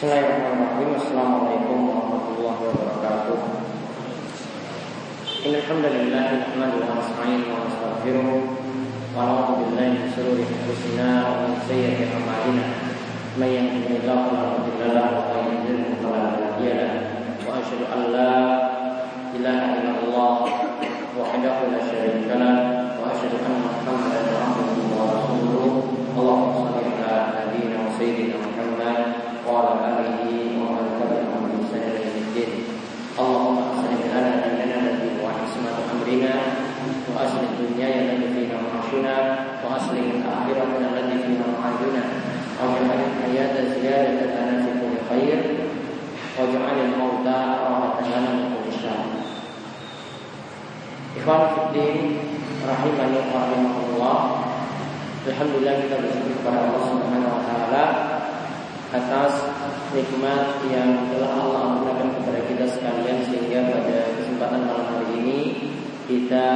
Bismillahirrahmanirrahim. Assalamualaikum warahmatullahi wabarakatuh. Innal hamdalillah nahmaduhu wa nasta'inuhu wa nastaghfiruh wa na'udzu billahi min shururi anfusina wa min sayyiati a'malina. May yahdihillahu fala mudilla lahu wa may yudlil fala hadiya lahu. Wa asyhadu an la ilaha illallah wahdahu la syarika lahu wa asyhadu anna Muhammadan abduhu wa rasuluh. Allahumma shalli ala nabiyyina wa sayyidina Tabi'ahum bi ihsan ila yaumil Allahumma aslih lana dinana allati huwa ismatu amrina wa aslih dunyana allati fiha ma'ashuna wa aslih al-akhirata allati fiha ma'aduna wa ja'al al-hayata ziyadatan lana fi kulli khair wa ja'al al-mauta rahatan lana min kulli syarr. Ikhwan fiddin rahimani wa rahimakumullah. Alhamdulillah kita bersyukur kepada Allah Subhanahu wa taala atas nikmat yang telah Allah anugerahkan kepada kita sekalian sehingga pada kesempatan malam hari ini kita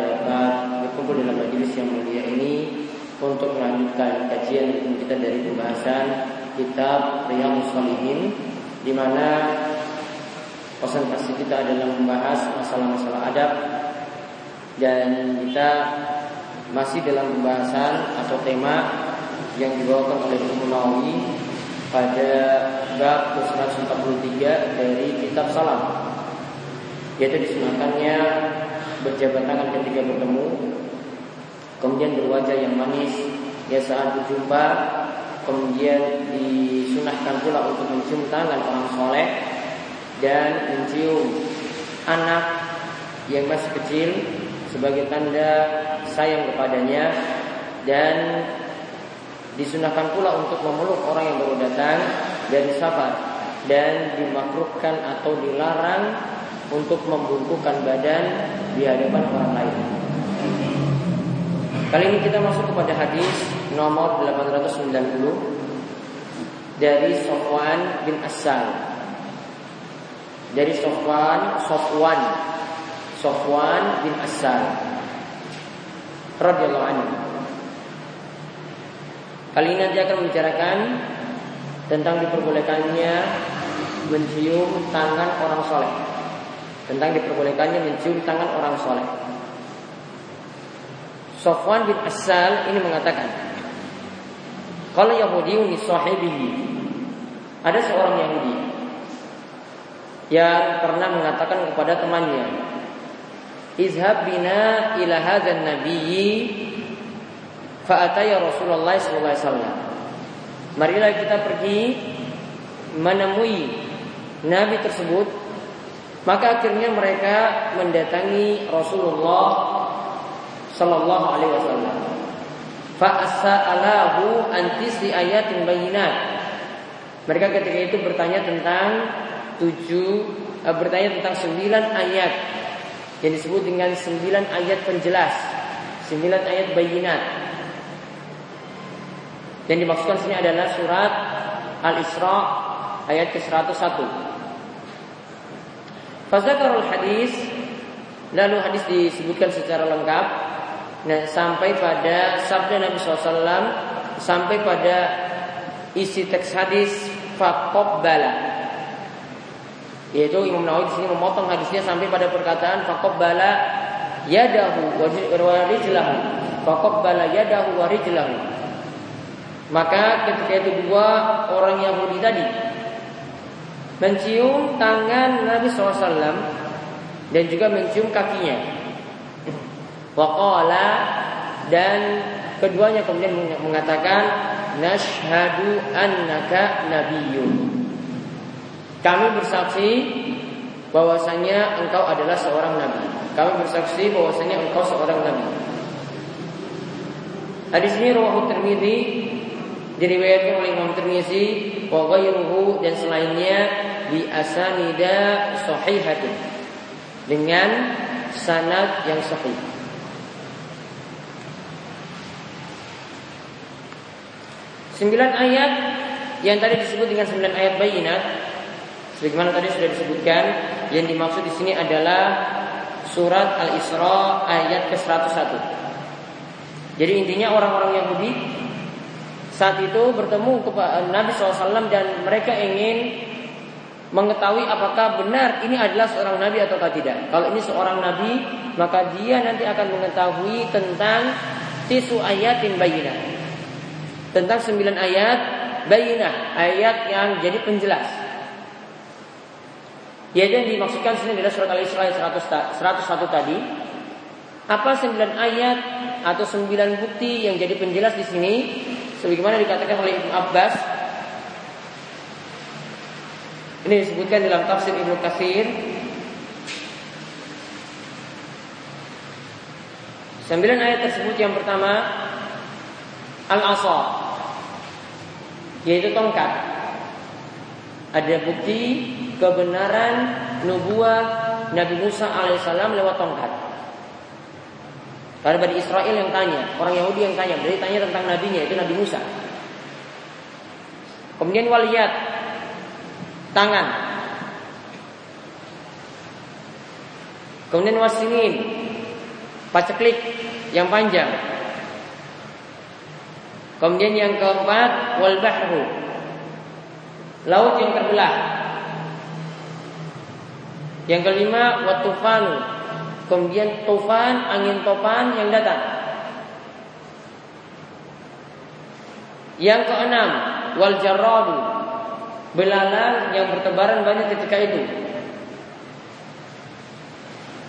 dapat berkumpul dalam majelis yang mulia ini untuk melanjutkan kajian kita dari pembahasan kitab Riyadhus Shalihin di mana konsentrasi kita adalah membahas masalah-masalah adab dan kita masih dalam pembahasan atau tema yang dibawakan oleh Imam Nawawi pada bab 143 dari kitab salam. Yaitu disunahkannya berjabat tangan ketika bertemu kemudian berwajah yang manis ya saat berjumpa kemudian disunahkan pula untuk mencium tangan orang soleh dan mencium anak yang masih kecil sebagai tanda sayang kepadanya dan disunahkan pula untuk memeluk orang yang baru datang dari safar dan dimakruhkan atau dilarang untuk membungkukkan badan di hadapan orang lain. Kali ini kita masuk kepada hadis nomor 890 dari Sofwan bin Asal. Dari Sofwan, Sofwan, Sofwan bin Asal. Radhiyallahu anhu. Kali ini nanti akan membicarakan tentang diperbolehkannya mencium tangan orang soleh. Tentang diperbolehkannya mencium tangan orang soleh. Sofwan bin Asal ini mengatakan, kalau Yahudi uni sahibihi, ada seorang Yahudi yang pernah mengatakan kepada temannya, Izhab bina ila hadzal nabiyyi Fa'ataya Rasulullah SAW Marilah kita pergi Menemui Nabi tersebut Maka akhirnya mereka mendatangi Rasulullah Sallallahu alaihi wasallam. Fa'asa'alahu antisi ayatin bayinat. Mereka ketika itu bertanya tentang tujuh, bertanya tentang sembilan ayat yang disebut dengan sembilan ayat penjelas, sembilan ayat bayinat. Yang dimaksudkan sini adalah surat Al-Isra ayat ke-101. Fazakarul hadis lalu hadis disebutkan secara lengkap. Nah, sampai pada sabda Nabi SAW sampai pada isi teks hadis bala yaitu Imam Nawawi di sini memotong hadisnya sampai pada perkataan bala yadahu wa rijlahu. Bala yadahu wa rijlahu maka ketika itu dua orang Yahudi tadi mencium tangan Nabi SAW dan juga mencium kakinya. Waqala dan keduanya kemudian mengatakan nashhadu annaka nabiyyun. Kami bersaksi bahwasanya engkau adalah seorang nabi. Kami bersaksi bahwasanya engkau seorang nabi. Hadis ini rawahu Tirmidzi diriwayatkan oleh Imam Tirmizi wa ghairuhu dan selainnya bi asanida sahihatin dengan sanad yang sahih. Sembilan ayat yang tadi disebut dengan sembilan ayat bayinat sebagaimana tadi sudah disebutkan yang dimaksud di sini adalah surat Al-Isra ayat ke-101. Jadi intinya orang-orang Yahudi saat itu bertemu Nabi SAW dan mereka ingin mengetahui apakah benar ini adalah seorang nabi atau tidak. Kalau ini seorang nabi, maka dia nanti akan mengetahui tentang tisu ayatin bayinah. Tentang sembilan ayat bayinah, ayat yang jadi penjelas. Yaitu yang dimaksudkan sini adalah surat Al-Isra 101 tadi. Apa sembilan ayat atau sembilan bukti yang jadi penjelas di sini? Sebagaimana dikatakan oleh Ibnu Abbas? Ini disebutkan dalam tafsir Ibnu Katsir. Sembilan ayat tersebut yang pertama Al-Asa Yaitu tongkat. Ada bukti kebenaran nubuah Nabi Musa alaihissalam lewat tongkat Karena Bani Israel yang tanya Orang Yahudi yang tanya Berarti tanya tentang nabinya Itu Nabi Musa Kemudian waliyat tangan. Kemudian wasinin, paceklik yang panjang. Kemudian yang keempat wal bahru. Laut yang terbelah. Yang kelima watufanu. Kemudian tufan, angin topan yang datang. Yang keenam wal jarradu belalang yang bertebaran banyak ketika itu.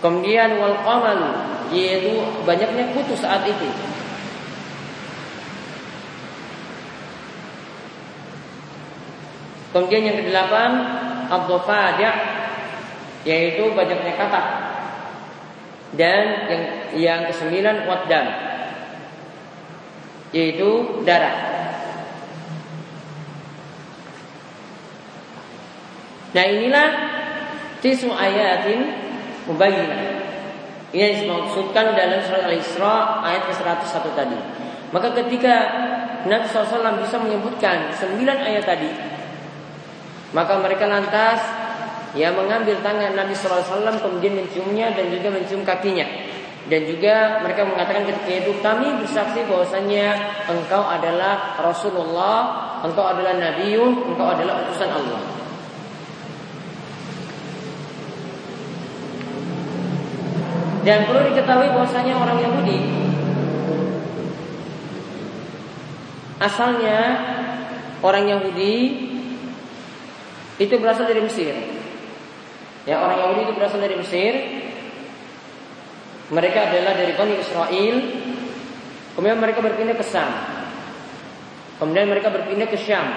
Kemudian wal qamal yaitu banyaknya kutu saat itu. Kemudian yang kedelapan abdofada yaitu banyaknya kata. Dan yang yang kesembilan wadam yaitu darah. Nah inilah tisu ayatin mubayyinah. Ini yang dimaksudkan dalam surat Al-Isra ayat ke-101 tadi. Maka ketika Nabi SAW bisa menyebutkan sembilan ayat tadi, maka mereka lantas ya mengambil tangan Nabi SAW kemudian menciumnya dan juga mencium kakinya. Dan juga mereka mengatakan ketika itu kami bersaksi bahwasanya engkau adalah Rasulullah, engkau adalah Nabiun, engkau adalah utusan Allah. Dan perlu diketahui bahwasanya orang Yahudi asalnya orang Yahudi itu berasal dari Mesir. Ya, orang Yahudi itu berasal dari Mesir. Mereka adalah dari Bani Israel. Kemudian mereka berpindah ke Sam. Kemudian mereka berpindah ke Syam.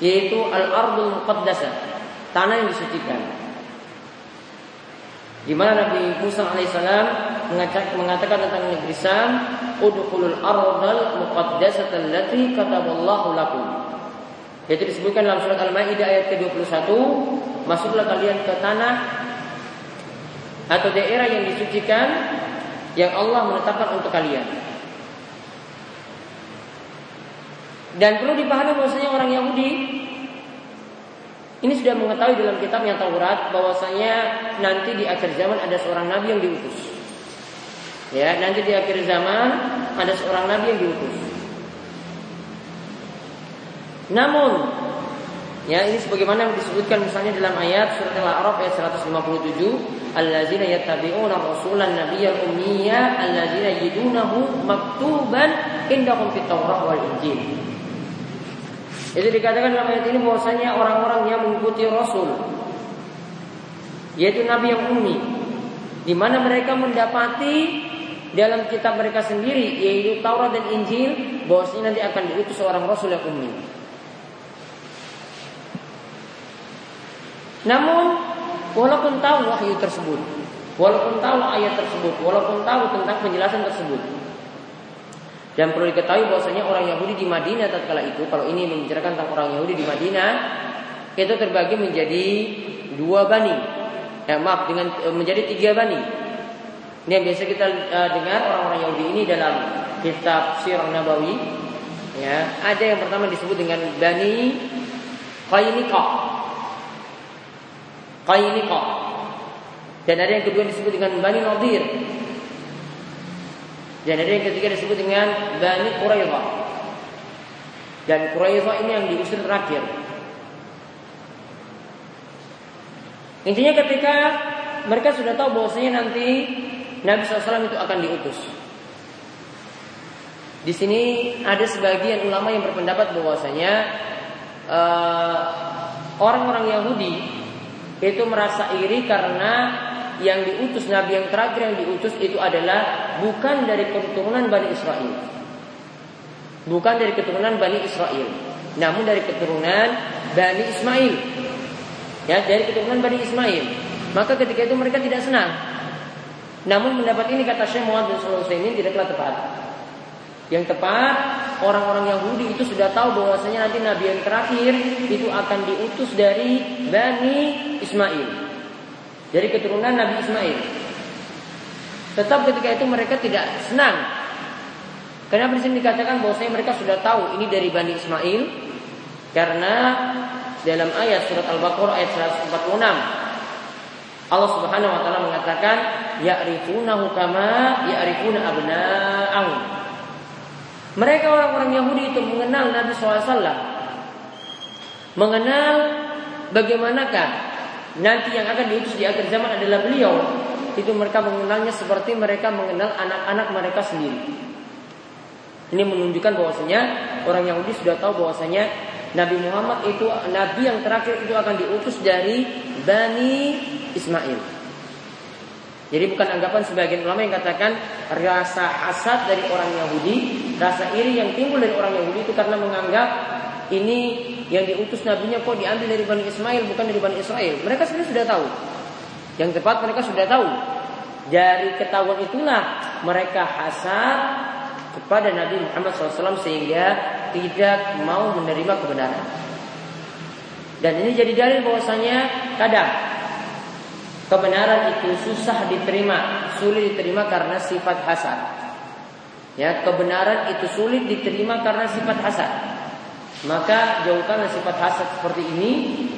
Yaitu Al-Ardul Muqaddasah, tanah yang disucikan. Di mana Nabi Musa alaihissalam mengatakan tentang negeri Sam, "Udkhulul ardal muqaddasata allati kataballahu lakum." Yaitu disebutkan dalam surat Al-Maidah ayat ke-21, masuklah kalian ke tanah atau daerah yang disucikan yang Allah menetapkan untuk kalian. Dan perlu dipahami bahwasanya orang Yahudi ini sudah mengetahui dalam kitabnya Taurat bahwasanya nanti di akhir zaman ada seorang nabi yang diutus. Ya, nanti di akhir zaman ada seorang nabi yang diutus. Namun, ya ini sebagaimana yang disebutkan misalnya dalam ayat surat Al-A'raf ayat 157, allazina yattabi'una rasulan nabiyyal ummiyya allazina yajidunahu maktuban indahum fit Taurat wal Injil. Itu dikatakan dalam ayat ini bahwasanya orang-orang yang mengikuti Rasul yaitu Nabi yang ummi di mana mereka mendapati dalam kitab mereka sendiri yaitu Taurat dan Injil bahwasanya nanti akan diutus seorang Rasul yang ummi. Namun walaupun tahu wahyu tersebut, walaupun tahu ayat tersebut, walaupun tahu tentang penjelasan tersebut, dan perlu diketahui bahwasanya orang Yahudi di Madinah tatkala itu kalau ini membicarakan tentang orang Yahudi di Madinah itu terbagi menjadi dua bani. Ya, maaf dengan e, menjadi tiga bani. Ini yang biasa kita uh, dengar orang-orang Yahudi ini dalam kitab Sirah Nabawi. Ya, ada yang pertama disebut dengan Bani Qainika. Qainika. Dan ada yang kedua disebut dengan Bani Nadir. Dan ada yang ketiga disebut dengan Bani Quraidah. Dan Quraidah ini yang diusir terakhir. Intinya ketika mereka sudah tahu bahwasanya nanti Nabi SAW itu akan diutus. Di sini ada sebagian ulama yang berpendapat bahwasanya uh, orang-orang Yahudi itu merasa iri karena yang diutus Nabi yang terakhir yang diutus itu adalah bukan dari keturunan Bani Israel. Bukan dari keturunan Bani Israel, namun dari keturunan Bani Ismail. Ya, dari keturunan Bani Ismail. Maka ketika itu mereka tidak senang. Namun pendapat ini kata Syekh Muhammad bin tidaklah tepat. Yang tepat orang-orang Yahudi itu sudah tahu bahwasanya nanti Nabi yang terakhir itu akan diutus dari Bani Ismail. Dari keturunan Nabi Ismail. Tetap ketika itu mereka tidak senang. Karena di sini dikatakan bahwasanya mereka sudah tahu ini dari Bani Ismail karena dalam ayat surat Al-Baqarah ayat 146 Allah Subhanahu wa taala mengatakan ya'rifunahu kama ya'rifuna abna'ahum mereka orang-orang Yahudi itu mengenal Nabi SAW. Mengenal bagaimanakah nanti yang akan diutus di akhir zaman adalah beliau. Itu mereka mengenalnya seperti mereka mengenal anak-anak mereka sendiri. Ini menunjukkan bahwasanya orang Yahudi sudah tahu bahwasanya Nabi Muhammad itu nabi yang terakhir itu akan diutus dari Bani Ismail. Jadi bukan anggapan sebagian ulama yang katakan rasa hasad dari orang Yahudi, rasa iri yang timbul dari orang Yahudi itu karena menganggap ini yang diutus nabinya kok diambil dari Bani Ismail bukan dari Bani Israel. Mereka sebenarnya sudah tahu. Yang tepat mereka sudah tahu. Dari ketahuan itulah mereka hasad kepada Nabi Muhammad SAW sehingga tidak mau menerima kebenaran. Dan ini jadi dalil bahwasanya kadang kebenaran itu susah diterima, sulit diterima karena sifat hasad. Ya, kebenaran itu sulit diterima karena sifat hasad. Maka jauhkanlah sifat hasad seperti ini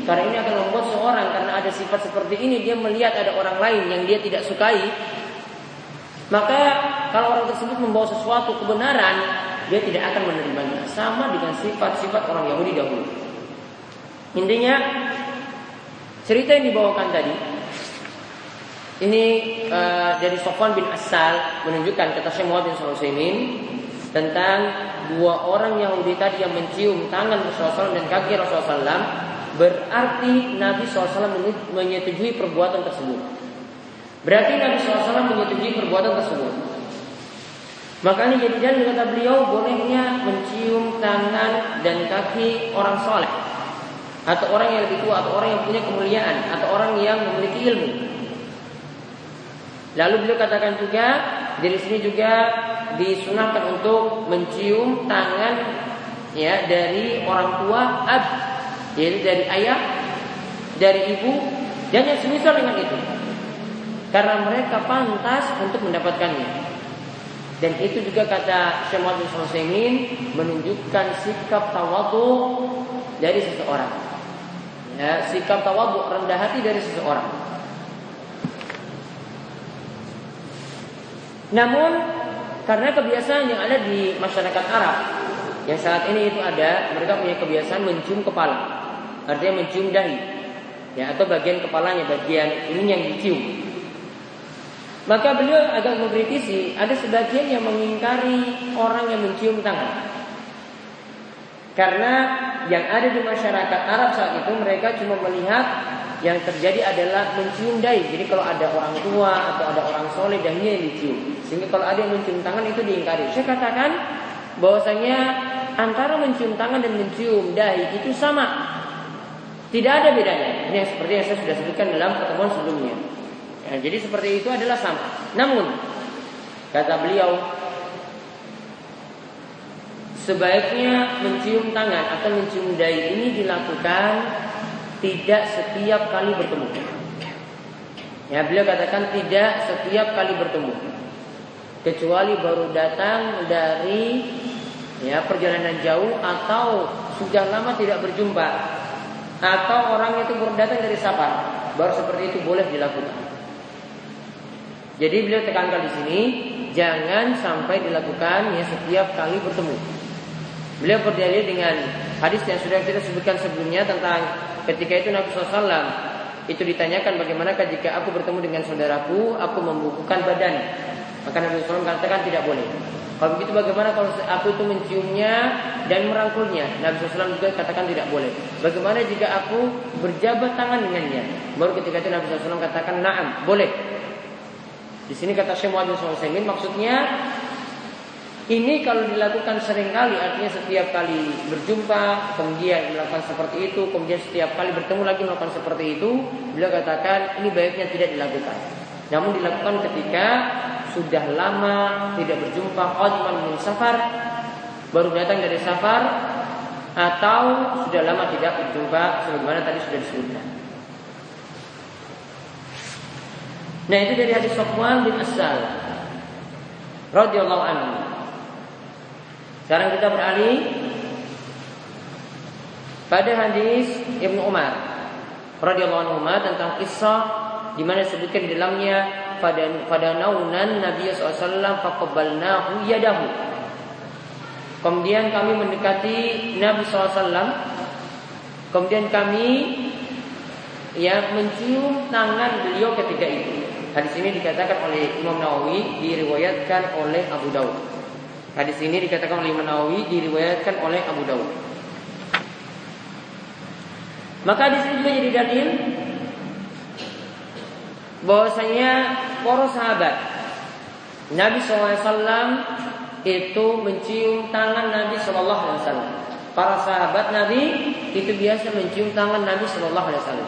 karena ini akan membuat seorang karena ada sifat seperti ini dia melihat ada orang lain yang dia tidak sukai. Maka kalau orang tersebut membawa sesuatu kebenaran, dia tidak akan menerimanya. Sama dengan sifat-sifat orang Yahudi dahulu. Intinya cerita yang dibawakan tadi ini uh, dari Sofwan bin Asal menunjukkan kata Syekh Muhammad bin Sulaiman tentang dua orang Yahudi tadi yang mencium tangan Rasulullah SAW dan kaki Rasulullah SAW berarti Nabi SAW menyetujui perbuatan tersebut. Berarti Nabi SAW menyetujui perbuatan tersebut. Makanya jadi dalil kata beliau bolehnya mencium tangan dan kaki orang soleh atau orang yang lebih tua atau orang yang punya kemuliaan atau orang yang memiliki ilmu Lalu beliau katakan juga di sini juga disunahkan untuk mencium tangan ya dari orang tua ab yaitu dari ayah dari ibu dan yang semisal dengan itu. Karena mereka pantas untuk mendapatkannya. Dan itu juga kata Muhammad bin menunjukkan sikap tawadu dari seseorang. Ya sikap tawadu rendah hati dari seseorang Namun karena kebiasaan yang ada di masyarakat Arab yang saat ini itu ada, mereka punya kebiasaan mencium kepala, artinya mencium dahi, ya atau bagian kepalanya, bagian ini yang dicium. Maka beliau agak mengkritisi, ada sebagian yang mengingkari orang yang mencium tangan. Karena yang ada di masyarakat Arab saat itu mereka cuma melihat yang terjadi adalah mencium dahi. Jadi kalau ada orang tua atau ada orang soleh dahinya yang dicium. Sehingga kalau ada yang mencium tangan itu diingkari. Saya katakan bahwasanya antara mencium tangan dan mencium dahi itu sama. Tidak ada bedanya. Ini yang seperti yang saya sudah sebutkan dalam pertemuan sebelumnya. Ya, jadi seperti itu adalah sama. Namun kata beliau sebaiknya mencium tangan atau mencium dahi ini dilakukan tidak setiap kali bertemu. Ya, beliau katakan tidak setiap kali bertemu. Kecuali baru datang dari ya perjalanan jauh atau sudah lama tidak berjumpa atau orang itu baru datang dari safar, baru seperti itu boleh dilakukan. Jadi beliau tekankan di sini, jangan sampai dilakukan ya setiap kali bertemu. Beliau berdalil dengan hadis yang sudah kita sebutkan sebelumnya tentang ketika itu Nabi SAW itu ditanyakan bagaimanakah jika aku bertemu dengan saudaraku, aku membukukan badan. Maka Nabi SAW katakan tidak boleh. Kalau begitu bagaimana kalau aku itu menciumnya dan merangkulnya? Nabi SAW juga katakan tidak boleh. Bagaimana jika aku berjabat tangan dengannya? Baru ketika itu Nabi SAW katakan naam, boleh. Di sini kata Syekh Muhammad SAW maksudnya ini kalau dilakukan sering kali artinya setiap kali berjumpa kemudian melakukan seperti itu kemudian setiap kali bertemu lagi melakukan seperti itu beliau katakan ini baiknya tidak dilakukan namun dilakukan ketika sudah lama tidak berjumpa qadiman min safar baru datang dari safar atau sudah lama tidak berjumpa sebagaimana tadi sudah disebutkan. Nah itu dari hadis Sofwan bin Asal radhiyallahu anhu. Sekarang kita beralih pada hadis Ibnu Umar radhiyallahu anhu tentang kisah di mana disebutkan di dalamnya pada pada naunan Nabi SAW faqabbalnahu yadahu. Kemudian kami mendekati Nabi SAW. Kemudian kami ya mencium tangan beliau ketika itu. Hadis ini dikatakan oleh Imam Nawawi diriwayatkan oleh Abu Daud. Hadis ini dikatakan oleh Imam Nawawi diriwayatkan oleh Abu Daud. Maka di sini juga jadi dalil bahwasanya para sahabat Nabi SAW itu mencium tangan Nabi SAW. Para sahabat Nabi itu biasa mencium tangan Nabi SAW.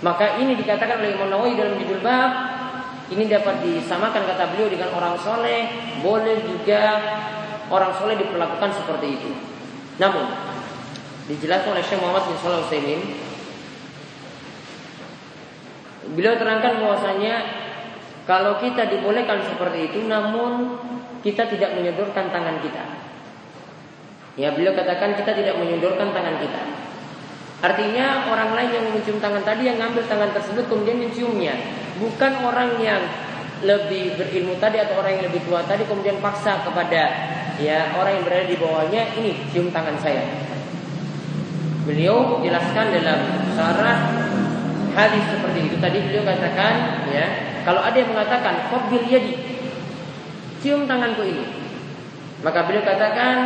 Maka ini dikatakan oleh Imam Nawawi dalam judul bab ini dapat disamakan kata beliau dengan orang soleh, boleh juga orang soleh diperlakukan seperti itu. Namun dijelaskan oleh Syekh Muhammad bin Shalih Beliau terangkan bahwasanya kalau kita dibolehkan seperti itu namun kita tidak menyodorkan tangan kita. Ya, beliau katakan kita tidak menyodorkan tangan kita. Artinya orang lain yang mencium tangan tadi yang ngambil tangan tersebut kemudian menciumnya, bukan orang yang lebih berilmu tadi atau orang yang lebih tua tadi kemudian paksa kepada ya orang yang berada di bawahnya ini cium tangan saya. Beliau jelaskan dalam syarah hadis seperti itu. Tadi beliau katakan ya kalau ada yang mengatakan qabil yadi cium tanganku ini. Maka beliau katakan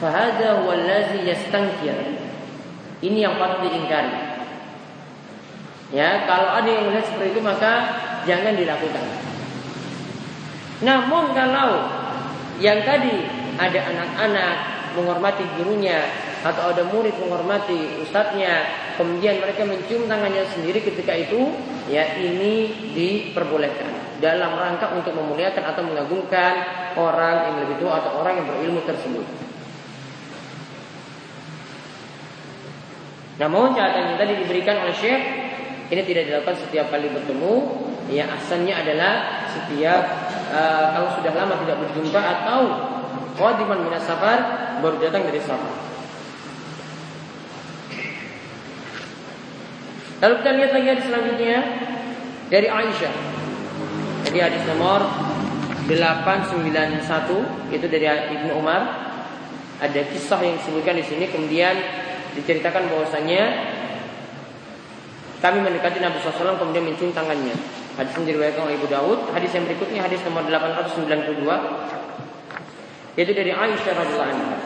fahadha wallazi yastankir ini yang patut diingkari. Ya kalau ada yang melihat seperti itu maka jangan dilakukan. Namun kalau yang tadi ada anak-anak menghormati gurunya atau ada murid menghormati ustadznya kemudian mereka mencium tangannya sendiri ketika itu ya ini diperbolehkan dalam rangka untuk memuliakan atau mengagungkan orang yang lebih tua atau orang yang berilmu tersebut. Namun catatan yang tadi diberikan oleh Syekh ini tidak dilakukan setiap kali bertemu. Ya asalnya adalah setiap uh, kalau sudah lama tidak berjumpa atau qadiman minas safar baru datang dari safar Lalu kita lihat lagi hadis selanjutnya dari Aisyah. Jadi hadis nomor 891 itu dari Ibnu Umar. Ada kisah yang disebutkan di sini kemudian diceritakan bahwasanya kami mendekati Nabi SAW kemudian mencium tangannya. Hadis yang diriwayatkan oleh Ibu Daud. Hadis yang berikutnya hadis nomor 892 yaitu dari Aisyah radhiyallahu anha.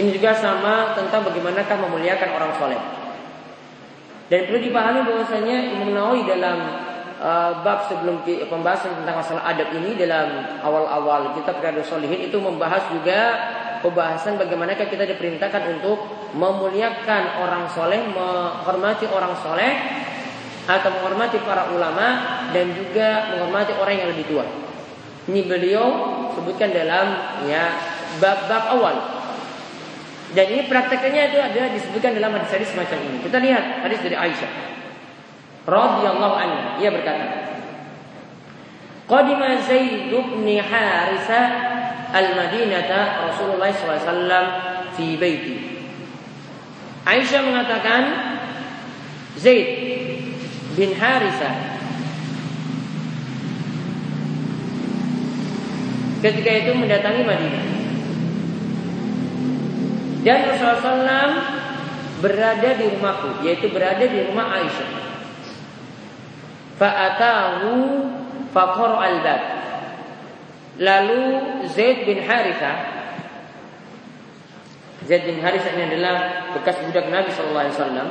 Ini juga sama tentang bagaimanakah memuliakan orang soleh. Dan perlu dipahami bahwasanya Imam Nawawi dalam uh, bab sebelum pembahasan tentang masalah adab ini dalam awal-awal kitab Riyadhus Shalihin itu membahas juga pembahasan bagaimanakah kita diperintahkan untuk memuliakan orang soleh, menghormati orang soleh, atau menghormati para ulama dan juga menghormati orang yang lebih tua. Ini beliau sebutkan dalam ya bab-bab awal dan ini prakteknya itu ada disebutkan dalam hadis-hadis semacam ini. Kita lihat hadis dari Aisyah. Radhiyallahu anha, ia berkata, Qadima Zaid bin Harisa al-Madinata Rasulullah SAW fi baiti. Aisyah mengatakan Zaid bin Harisa ketika itu mendatangi Madinah. Dan Rasulullah SAW berada di rumahku, yaitu berada di rumah Aisyah. Fa'atahu faqara al-bab. Lalu Zaid bin Haritha Zaid bin Haritha ini adalah bekas budak Nabi sallallahu alaihi wasallam.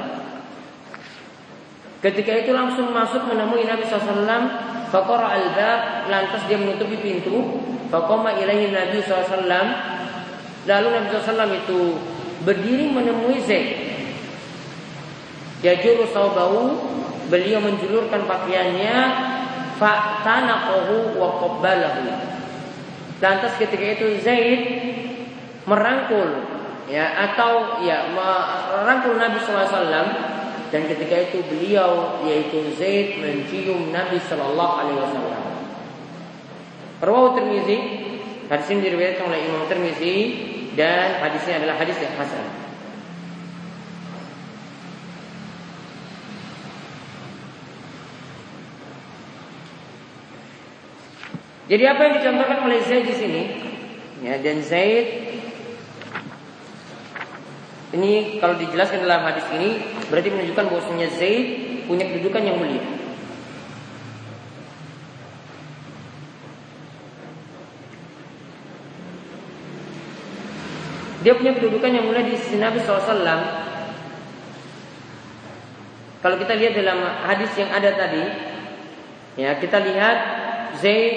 Ketika itu langsung masuk menemui Nabi SAW Faqara al-bab Lantas dia menutupi pintu Faqama ilaihi Nabi SAW Lalu Nabi SAW itu Berdiri menemui Zaid. Yajuru saubahu Beliau menjulurkan pakaiannya Fa'tanaqahu wa qabbalahu. Lantas ketika itu Zaid merangkul ya atau ya merangkul Nabi SAW dan ketika itu beliau yaitu Zaid mencium Nabi Shallallahu Alaihi Wasallam. Hadis ini diriwayatkan oleh Imam Tirmizi dan hadisnya adalah hadis yang hasan. Jadi apa yang dicontohkan oleh Zaid di sini? Ya, dan Zaid ini kalau dijelaskan dalam hadis ini berarti menunjukkan bahwasanya Zaid punya kedudukan yang mulia. Dia punya kedudukan yang mulia di sisi Nabi SAW. Kalau kita lihat dalam hadis yang ada tadi, ya kita lihat Zaid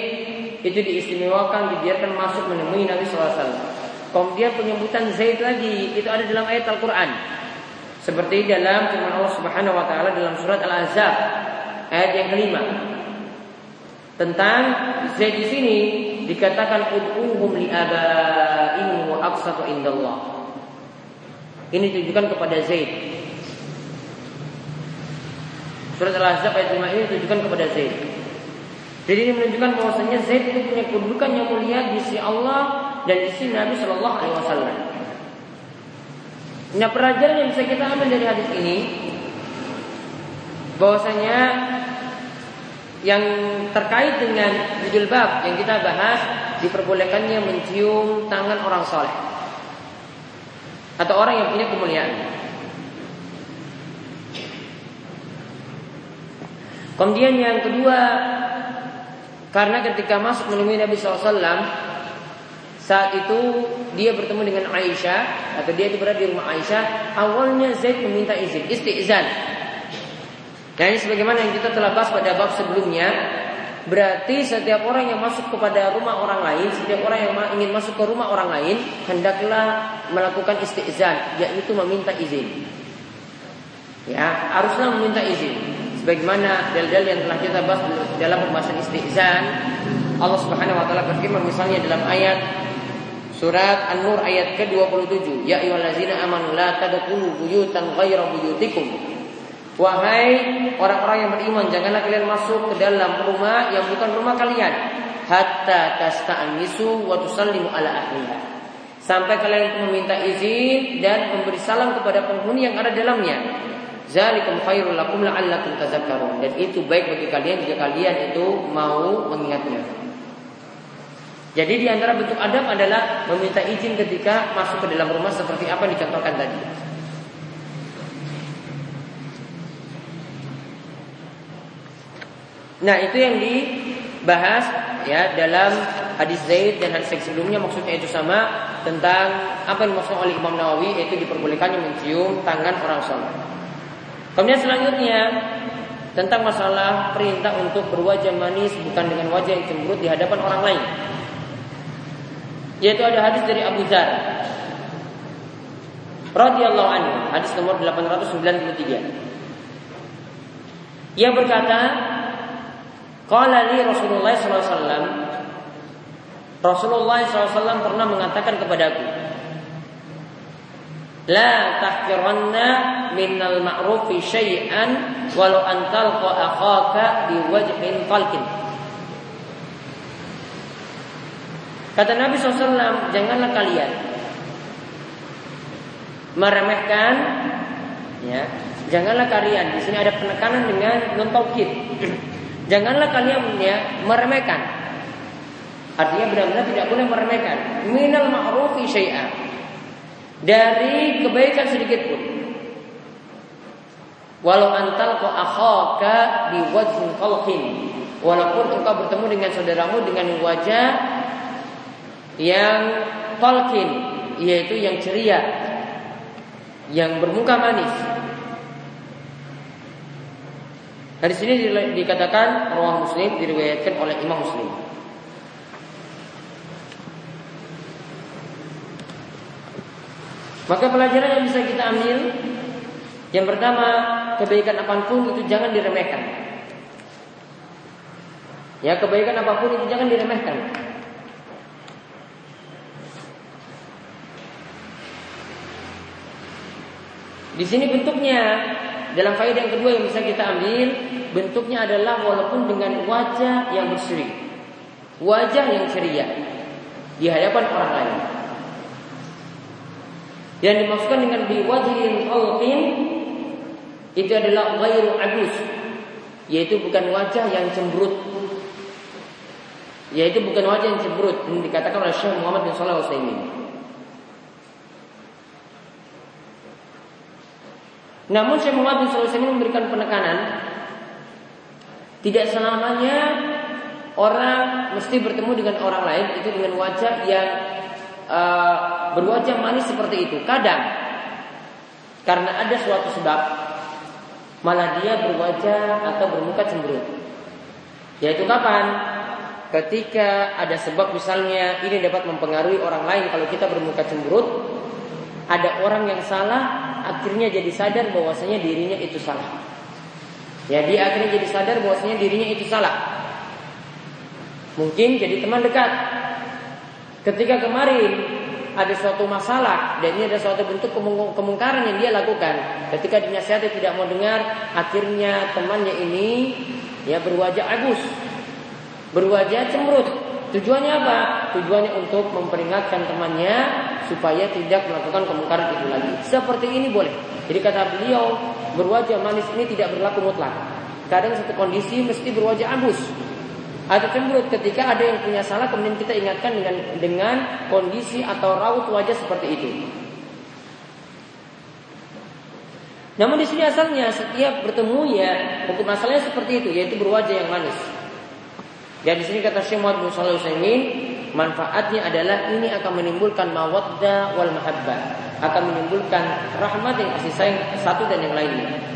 itu diistimewakan dibiarkan masuk menemui Nabi SAW. Kemudian penyebutan Zaid lagi itu ada dalam ayat Al-Quran. Seperti dalam firman Allah Subhanahu Wa Taala dalam surat Al-Ahzab ayat yang kelima tentang Zaid di sini dikatakan ud'uhum li abaihim wa aqsatu indallah. Ini ditujukan kepada Zaid. Surat Al-Ahzab ayat 5 ini ditujukan kepada Zaid. Jadi ini menunjukkan bahwasanya Zaid itu punya kedudukan yang mulia di sisi Allah dan di sisi Nabi Shallallahu Alaihi Wasallam. Nah pelajaran yang bisa kita ambil dari hadis ini bahwasanya yang terkait dengan judul bab yang kita bahas diperbolehkannya mencium tangan orang soleh atau orang yang punya kemuliaan. Kemudian yang kedua karena ketika masuk menemui Nabi SAW saat itu dia bertemu dengan Aisyah atau dia berada di rumah Aisyah. Awalnya Zaid meminta izin, istizan. Dan ini sebagaimana yang kita telah bahas pada bab sebelumnya, berarti setiap orang yang masuk kepada rumah orang lain, setiap orang yang ingin masuk ke rumah orang lain, hendaklah melakukan istizan, yaitu meminta izin. Ya, haruslah meminta izin. Sebagaimana dalil-dalil yang telah kita bahas dalam pembahasan istizan, Allah Subhanahu wa taala berfirman misalnya dalam ayat surat An-Nur ayat ke-27, ya ayyuhallazina amanu la tadkhulu buyutan ghaira buyutikum. Wahai orang-orang yang beriman, janganlah kalian masuk ke dalam rumah yang bukan rumah kalian hatta tasta'nisu wa tusallimu ala ahliha. Sampai kalian meminta izin dan memberi salam kepada penghuni yang ada dalamnya. Zalikum khairul lakum la'allakum tazakkarun. Dan itu baik bagi kalian jika kalian itu mau mengingatnya. Jadi di antara bentuk adab adalah meminta izin ketika masuk ke dalam rumah seperti apa yang dicontohkan tadi. Nah, itu yang dibahas ya dalam hadis Zaid dan hadis sebelumnya maksudnya itu sama tentang apa yang dimaksud oleh Imam Nawawi yaitu diperbolehkannya mencium tangan orang sholat. Kemudian selanjutnya tentang masalah perintah untuk berwajah manis bukan dengan wajah yang cemberut di hadapan orang lain. Yaitu ada hadis dari Abu Dzar radhiyallahu anhu, hadis nomor 893. Ia berkata, Qala li Rasulullah SAW Rasulullah SAW pernah mengatakan kepadaku La tahkiranna minal ma'rufi syai'an walau antal akhaka di wajhin falkin. Kata Nabi SAW, janganlah kalian meremehkan, ya, janganlah kalian di sini ada penekanan dengan non. Janganlah kalian ya meremehkan Artinya benar-benar tidak boleh meremehkan. Minal ma'rufi syai'an. Dari kebaikan sedikit pun. Walau antal ko akhaka. Walaupun engkau bertemu dengan saudaramu dengan wajah yang qalqin, yaitu yang ceria, yang bermuka manis. Dari sini dikatakan ruang Muslim diriwayatkan oleh Imam Muslim. Maka pelajaran yang bisa kita ambil Yang pertama Kebaikan apa pun itu jangan diremehkan Ya kebaikan apa pun itu jangan diremehkan Di sini bentuknya dalam faedah yang kedua yang bisa kita ambil bentuknya adalah walaupun dengan wajah yang berseri, wajah yang ceria di hadapan orang lain. Yang dimaksudkan dengan biwajhin khalqin itu adalah ghairu abus, yaitu bukan wajah yang cemberut. Yaitu bukan wajah yang cemberut, ini dikatakan oleh Syekh Muhammad bin Shalih Al-Utsaimin. Namun Syekh Muhammad bin Shalih Al-Utsaimin memberikan penekanan tidak selamanya orang mesti bertemu dengan orang lain itu dengan wajah yang uh, berwajah manis seperti itu. Kadang karena ada suatu sebab malah dia berwajah atau bermuka cemberut. Yaitu kapan? Ketika ada sebab misalnya ini dapat mempengaruhi orang lain kalau kita bermuka cemberut, ada orang yang salah akhirnya jadi sadar bahwasanya dirinya itu salah. Ya dia akhirnya jadi sadar bahwasanya dirinya itu salah. Mungkin jadi teman dekat. Ketika kemarin ada suatu masalah dan ini ada suatu bentuk kemungkaran yang dia lakukan. Ketika dinasihati tidak mau dengar, akhirnya temannya ini ya berwajah agus, berwajah cemberut. Tujuannya apa? Tujuannya untuk memperingatkan temannya supaya tidak melakukan kemungkaran itu lagi. Seperti ini boleh. Jadi kata beliau, berwajah manis ini tidak berlaku mutlak. Kadang satu kondisi mesti berwajah agus atau cemberut ketika ada yang punya salah kemudian kita ingatkan dengan dengan kondisi atau raut wajah seperti itu. Namun di sini asalnya setiap bertemu ya hukum asalnya seperti itu yaitu berwajah yang manis. Ya di sini kata Syekh Muhammad bin manfaatnya adalah ini akan menimbulkan mawaddah wal mahabbah, akan menimbulkan rahmat dan kasih sayang satu dan yang lainnya.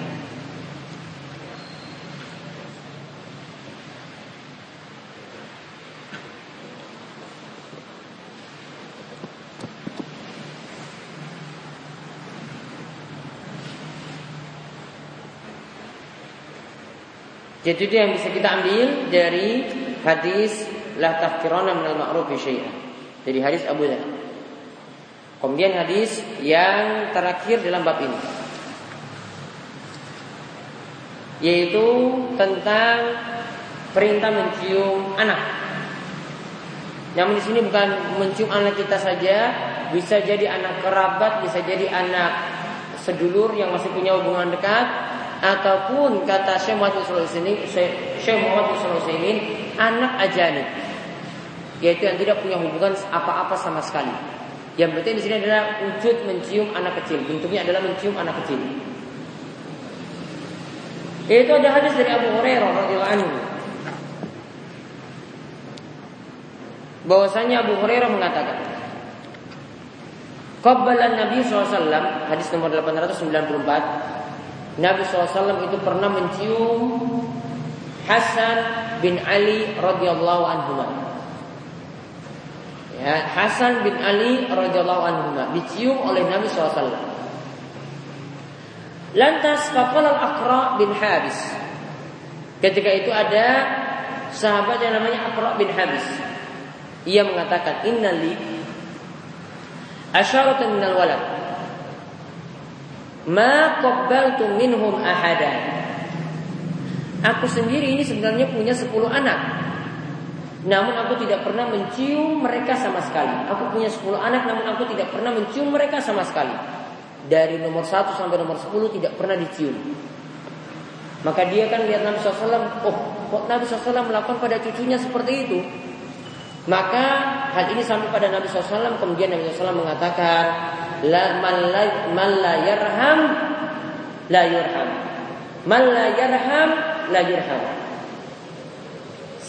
Jadi itu yang bisa kita ambil dari hadis la tafkirana minal ma'ruf syai'an. Dari hadis Abu Dhar. Kemudian hadis yang terakhir dalam bab ini yaitu tentang perintah mencium anak. Namun di sini bukan mencium anak kita saja, bisa jadi anak kerabat, bisa jadi anak sedulur yang masih punya hubungan dekat, ataupun kata Syekh Muhammad ini Syekh Muhammad ini anak ajanib yaitu yang tidak punya hubungan apa-apa sama sekali. Yang penting di sini adalah wujud mencium anak kecil. Bentuknya adalah mencium anak kecil. Itu ada hadis dari Abu Hurairah radhiyallahu anhu. Bahwasanya Abu Hurairah mengatakan, Qabbala Nabi SAW Hadis nomor 894 Nabi SAW itu pernah mencium Hasan bin Ali radhiyallahu anhu. Ya, Hasan bin Ali radhiyallahu anhu dicium oleh Nabi SAW. Lantas faqala al-Aqra bin Habis. Ketika itu ada sahabat yang namanya Aqra bin Habis. Ia mengatakan, "Innali asyaratan minal walad." Ma qabbaltu minhum ahada. Aku sendiri ini sebenarnya punya 10 anak. Namun aku tidak pernah mencium mereka sama sekali. Aku punya 10 anak namun aku tidak pernah mencium mereka sama sekali. Dari nomor 1 sampai nomor 10 tidak pernah dicium. Maka dia kan lihat Nabi SAW, oh kok Nabi SAW melakukan pada cucunya seperti itu. Maka hal ini sampai pada Nabi SAW kemudian Nabi SAW mengatakan la man la, man la yarham la yurham. Man la yarham la yurham.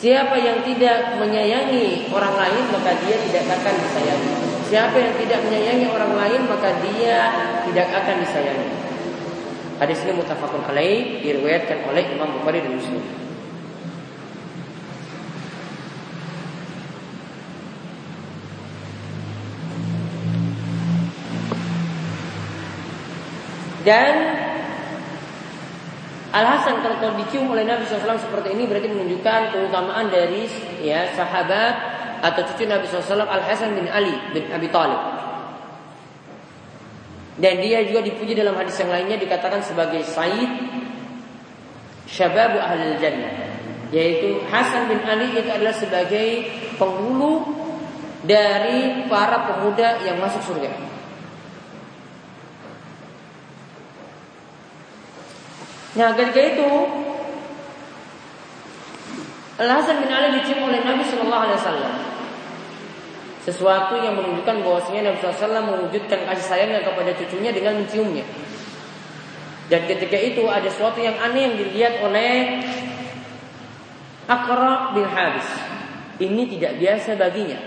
Siapa yang tidak menyayangi orang lain maka dia tidak akan disayangi. Siapa yang tidak menyayangi orang lain maka dia tidak akan disayangi. Hadis ini mutafakun alaih diriwayatkan oleh Imam Bukhari dan Muslim. Dan Al Hasan kalau dicium oleh Nabi SAW seperti ini berarti menunjukkan keutamaan dari ya sahabat atau cucu Nabi SAW Al Hasan bin Ali bin Abi Thalib. Dan dia juga dipuji dalam hadis yang lainnya dikatakan sebagai Said Syababu Ahlul Jannah yaitu Hasan bin Ali itu adalah sebagai penghulu dari para pemuda yang masuk surga. Nah ketika itu Al Hasan bin Ali dicium oleh Nabi Shallallahu Alaihi Wasallam. Sesuatu yang menunjukkan bahwasanya Nabi SAW mewujudkan kasih sayangnya kepada cucunya dengan menciumnya. Dan ketika itu ada sesuatu yang aneh yang dilihat oleh Akra bin Habis. Ini tidak biasa baginya.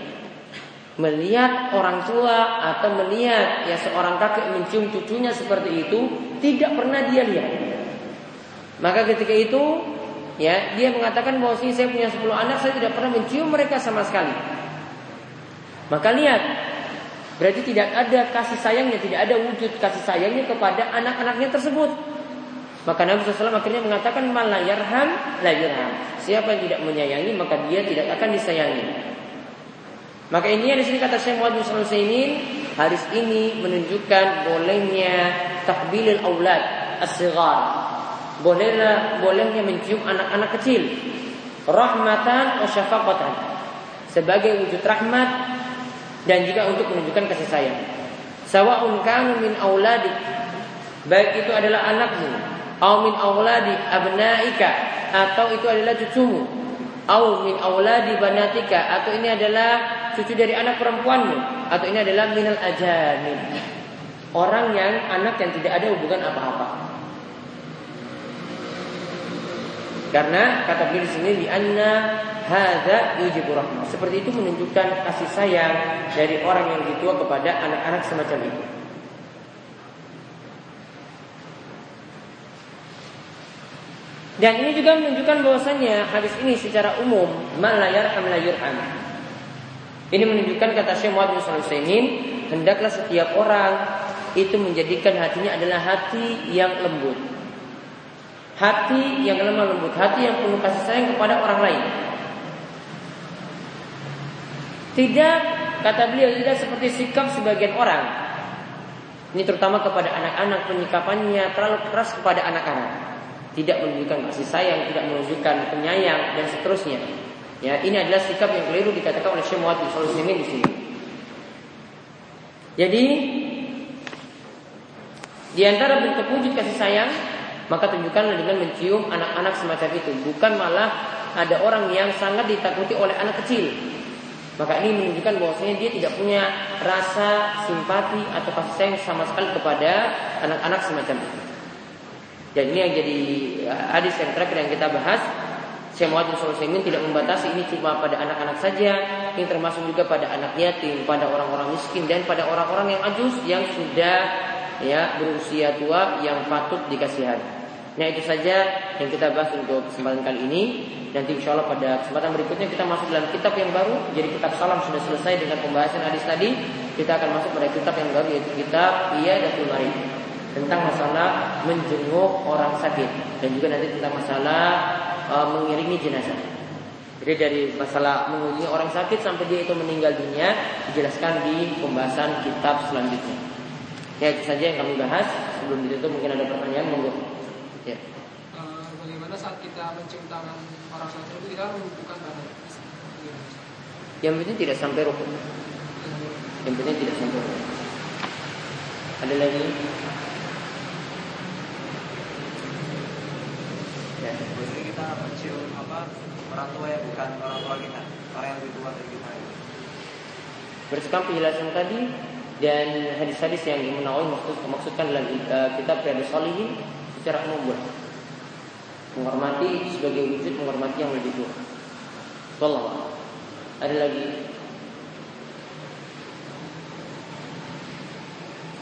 Melihat orang tua atau melihat ya seorang kakek mencium cucunya seperti itu tidak pernah dia lihat. Maka ketika itu ya dia mengatakan bahwa si saya punya 10 anak saya tidak pernah mencium mereka sama sekali. Maka lihat berarti tidak ada kasih sayangnya, tidak ada wujud kasih sayangnya kepada anak-anaknya tersebut. Maka Nabi SAW akhirnya mengatakan malayarham layarham. Siapa yang tidak menyayangi maka dia tidak akan disayangi. Maka ini di sini kata Syekh Muhammad bin ini hadis ini menunjukkan bolehnya tahbilil aulad as-sighar bolehlah bolehnya mencium anak-anak kecil. Rahmatan wa sebagai wujud rahmat dan juga untuk menunjukkan kasih sayang. Sawaun kanu min auladik baik itu adalah anakmu. Au min auladi abnaika. Atau itu adalah cucumu. Au min auladi banatika. Atau ini adalah cucu dari anak perempuanmu. Atau ini adalah minal ajamin orang yang anak yang tidak ada hubungan apa-apa Karena kata beliau di sini di anna hadza yujibu rahmah. Seperti itu menunjukkan kasih sayang dari orang yang lebih tua kepada anak-anak semacam itu. Dan ini juga menunjukkan bahwasanya hadis ini secara umum malayar amlayur am. Ini menunjukkan kata Syekh Muhammad bin hendaklah setiap orang itu menjadikan hatinya adalah hati yang lembut hati yang lemah lembut, hati yang penuh kasih sayang kepada orang lain. Tidak kata beliau tidak seperti sikap sebagian orang. Ini terutama kepada anak-anak penyikapannya terlalu keras kepada anak-anak. Tidak menunjukkan kasih sayang, tidak menunjukkan penyayang dan seterusnya. Ya, ini adalah sikap yang keliru dikatakan oleh Syekh Muhammad bin di sini. Jadi di antara bentuk wujud kasih sayang maka tunjukkanlah dengan mencium anak-anak semacam itu. Bukan malah ada orang yang sangat ditakuti oleh anak kecil. Maka ini menunjukkan bahwasanya dia tidak punya rasa simpati atau kasih sayang sama sekali kepada anak-anak semacam itu. Dan ini yang jadi eh, hadis yang terakhir yang kita bahas. Syekh Muhammad bin tidak membatasi ini cuma pada anak-anak saja, ini termasuk juga pada anak yatim, pada orang-orang miskin dan pada orang-orang yang ajus yang sudah ya berusia tua yang patut dikasihani. Nah itu saja yang kita bahas untuk kesempatan kali ini. Nanti insya Allah pada kesempatan berikutnya kita masuk dalam kitab yang baru. Jadi kitab salam sudah selesai dengan pembahasan hadis tadi. Kita akan masuk pada kitab yang baru yaitu kitab Iya dan Mari tentang masalah menjenguk orang sakit dan juga nanti tentang masalah uh, mengiringi jenazah. Jadi dari masalah mengunjungi orang sakit sampai dia itu meninggal dunia dijelaskan di pembahasan kitab selanjutnya. Ya itu saja yang kami bahas. Sebelum itu mungkin ada pertanyaan monggo. Ya. Uh, bagaimana saat kita mencium tangan orang sakit itu kita menunjukkan badan? Yang penting tidak sampai rukun. Yang penting tidak sampai rukun. Ada lagi? Ya, jadi kita mencium apa orang tua yang bukan orang tua kita, orang yang lebih tua dari kita. Berdasarkan penjelasan tadi dan hadis-hadis yang dimenawi maksud, maksudkan dalam uh, kitab Riyadhus Shalihin secara umum menghormati sebagai wujud menghormati yang lebih tua. Wallah. Ada lagi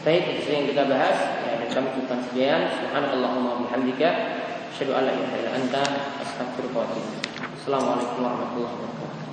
Baik, itu yang kita bahas ya, dan kami cukupkan sekian. Subhanallahumma bihamdika asyhadu an la ilaha illa anta astaghfiruka wa atubu Assalamualaikum warahmatullahi wabarakatuh.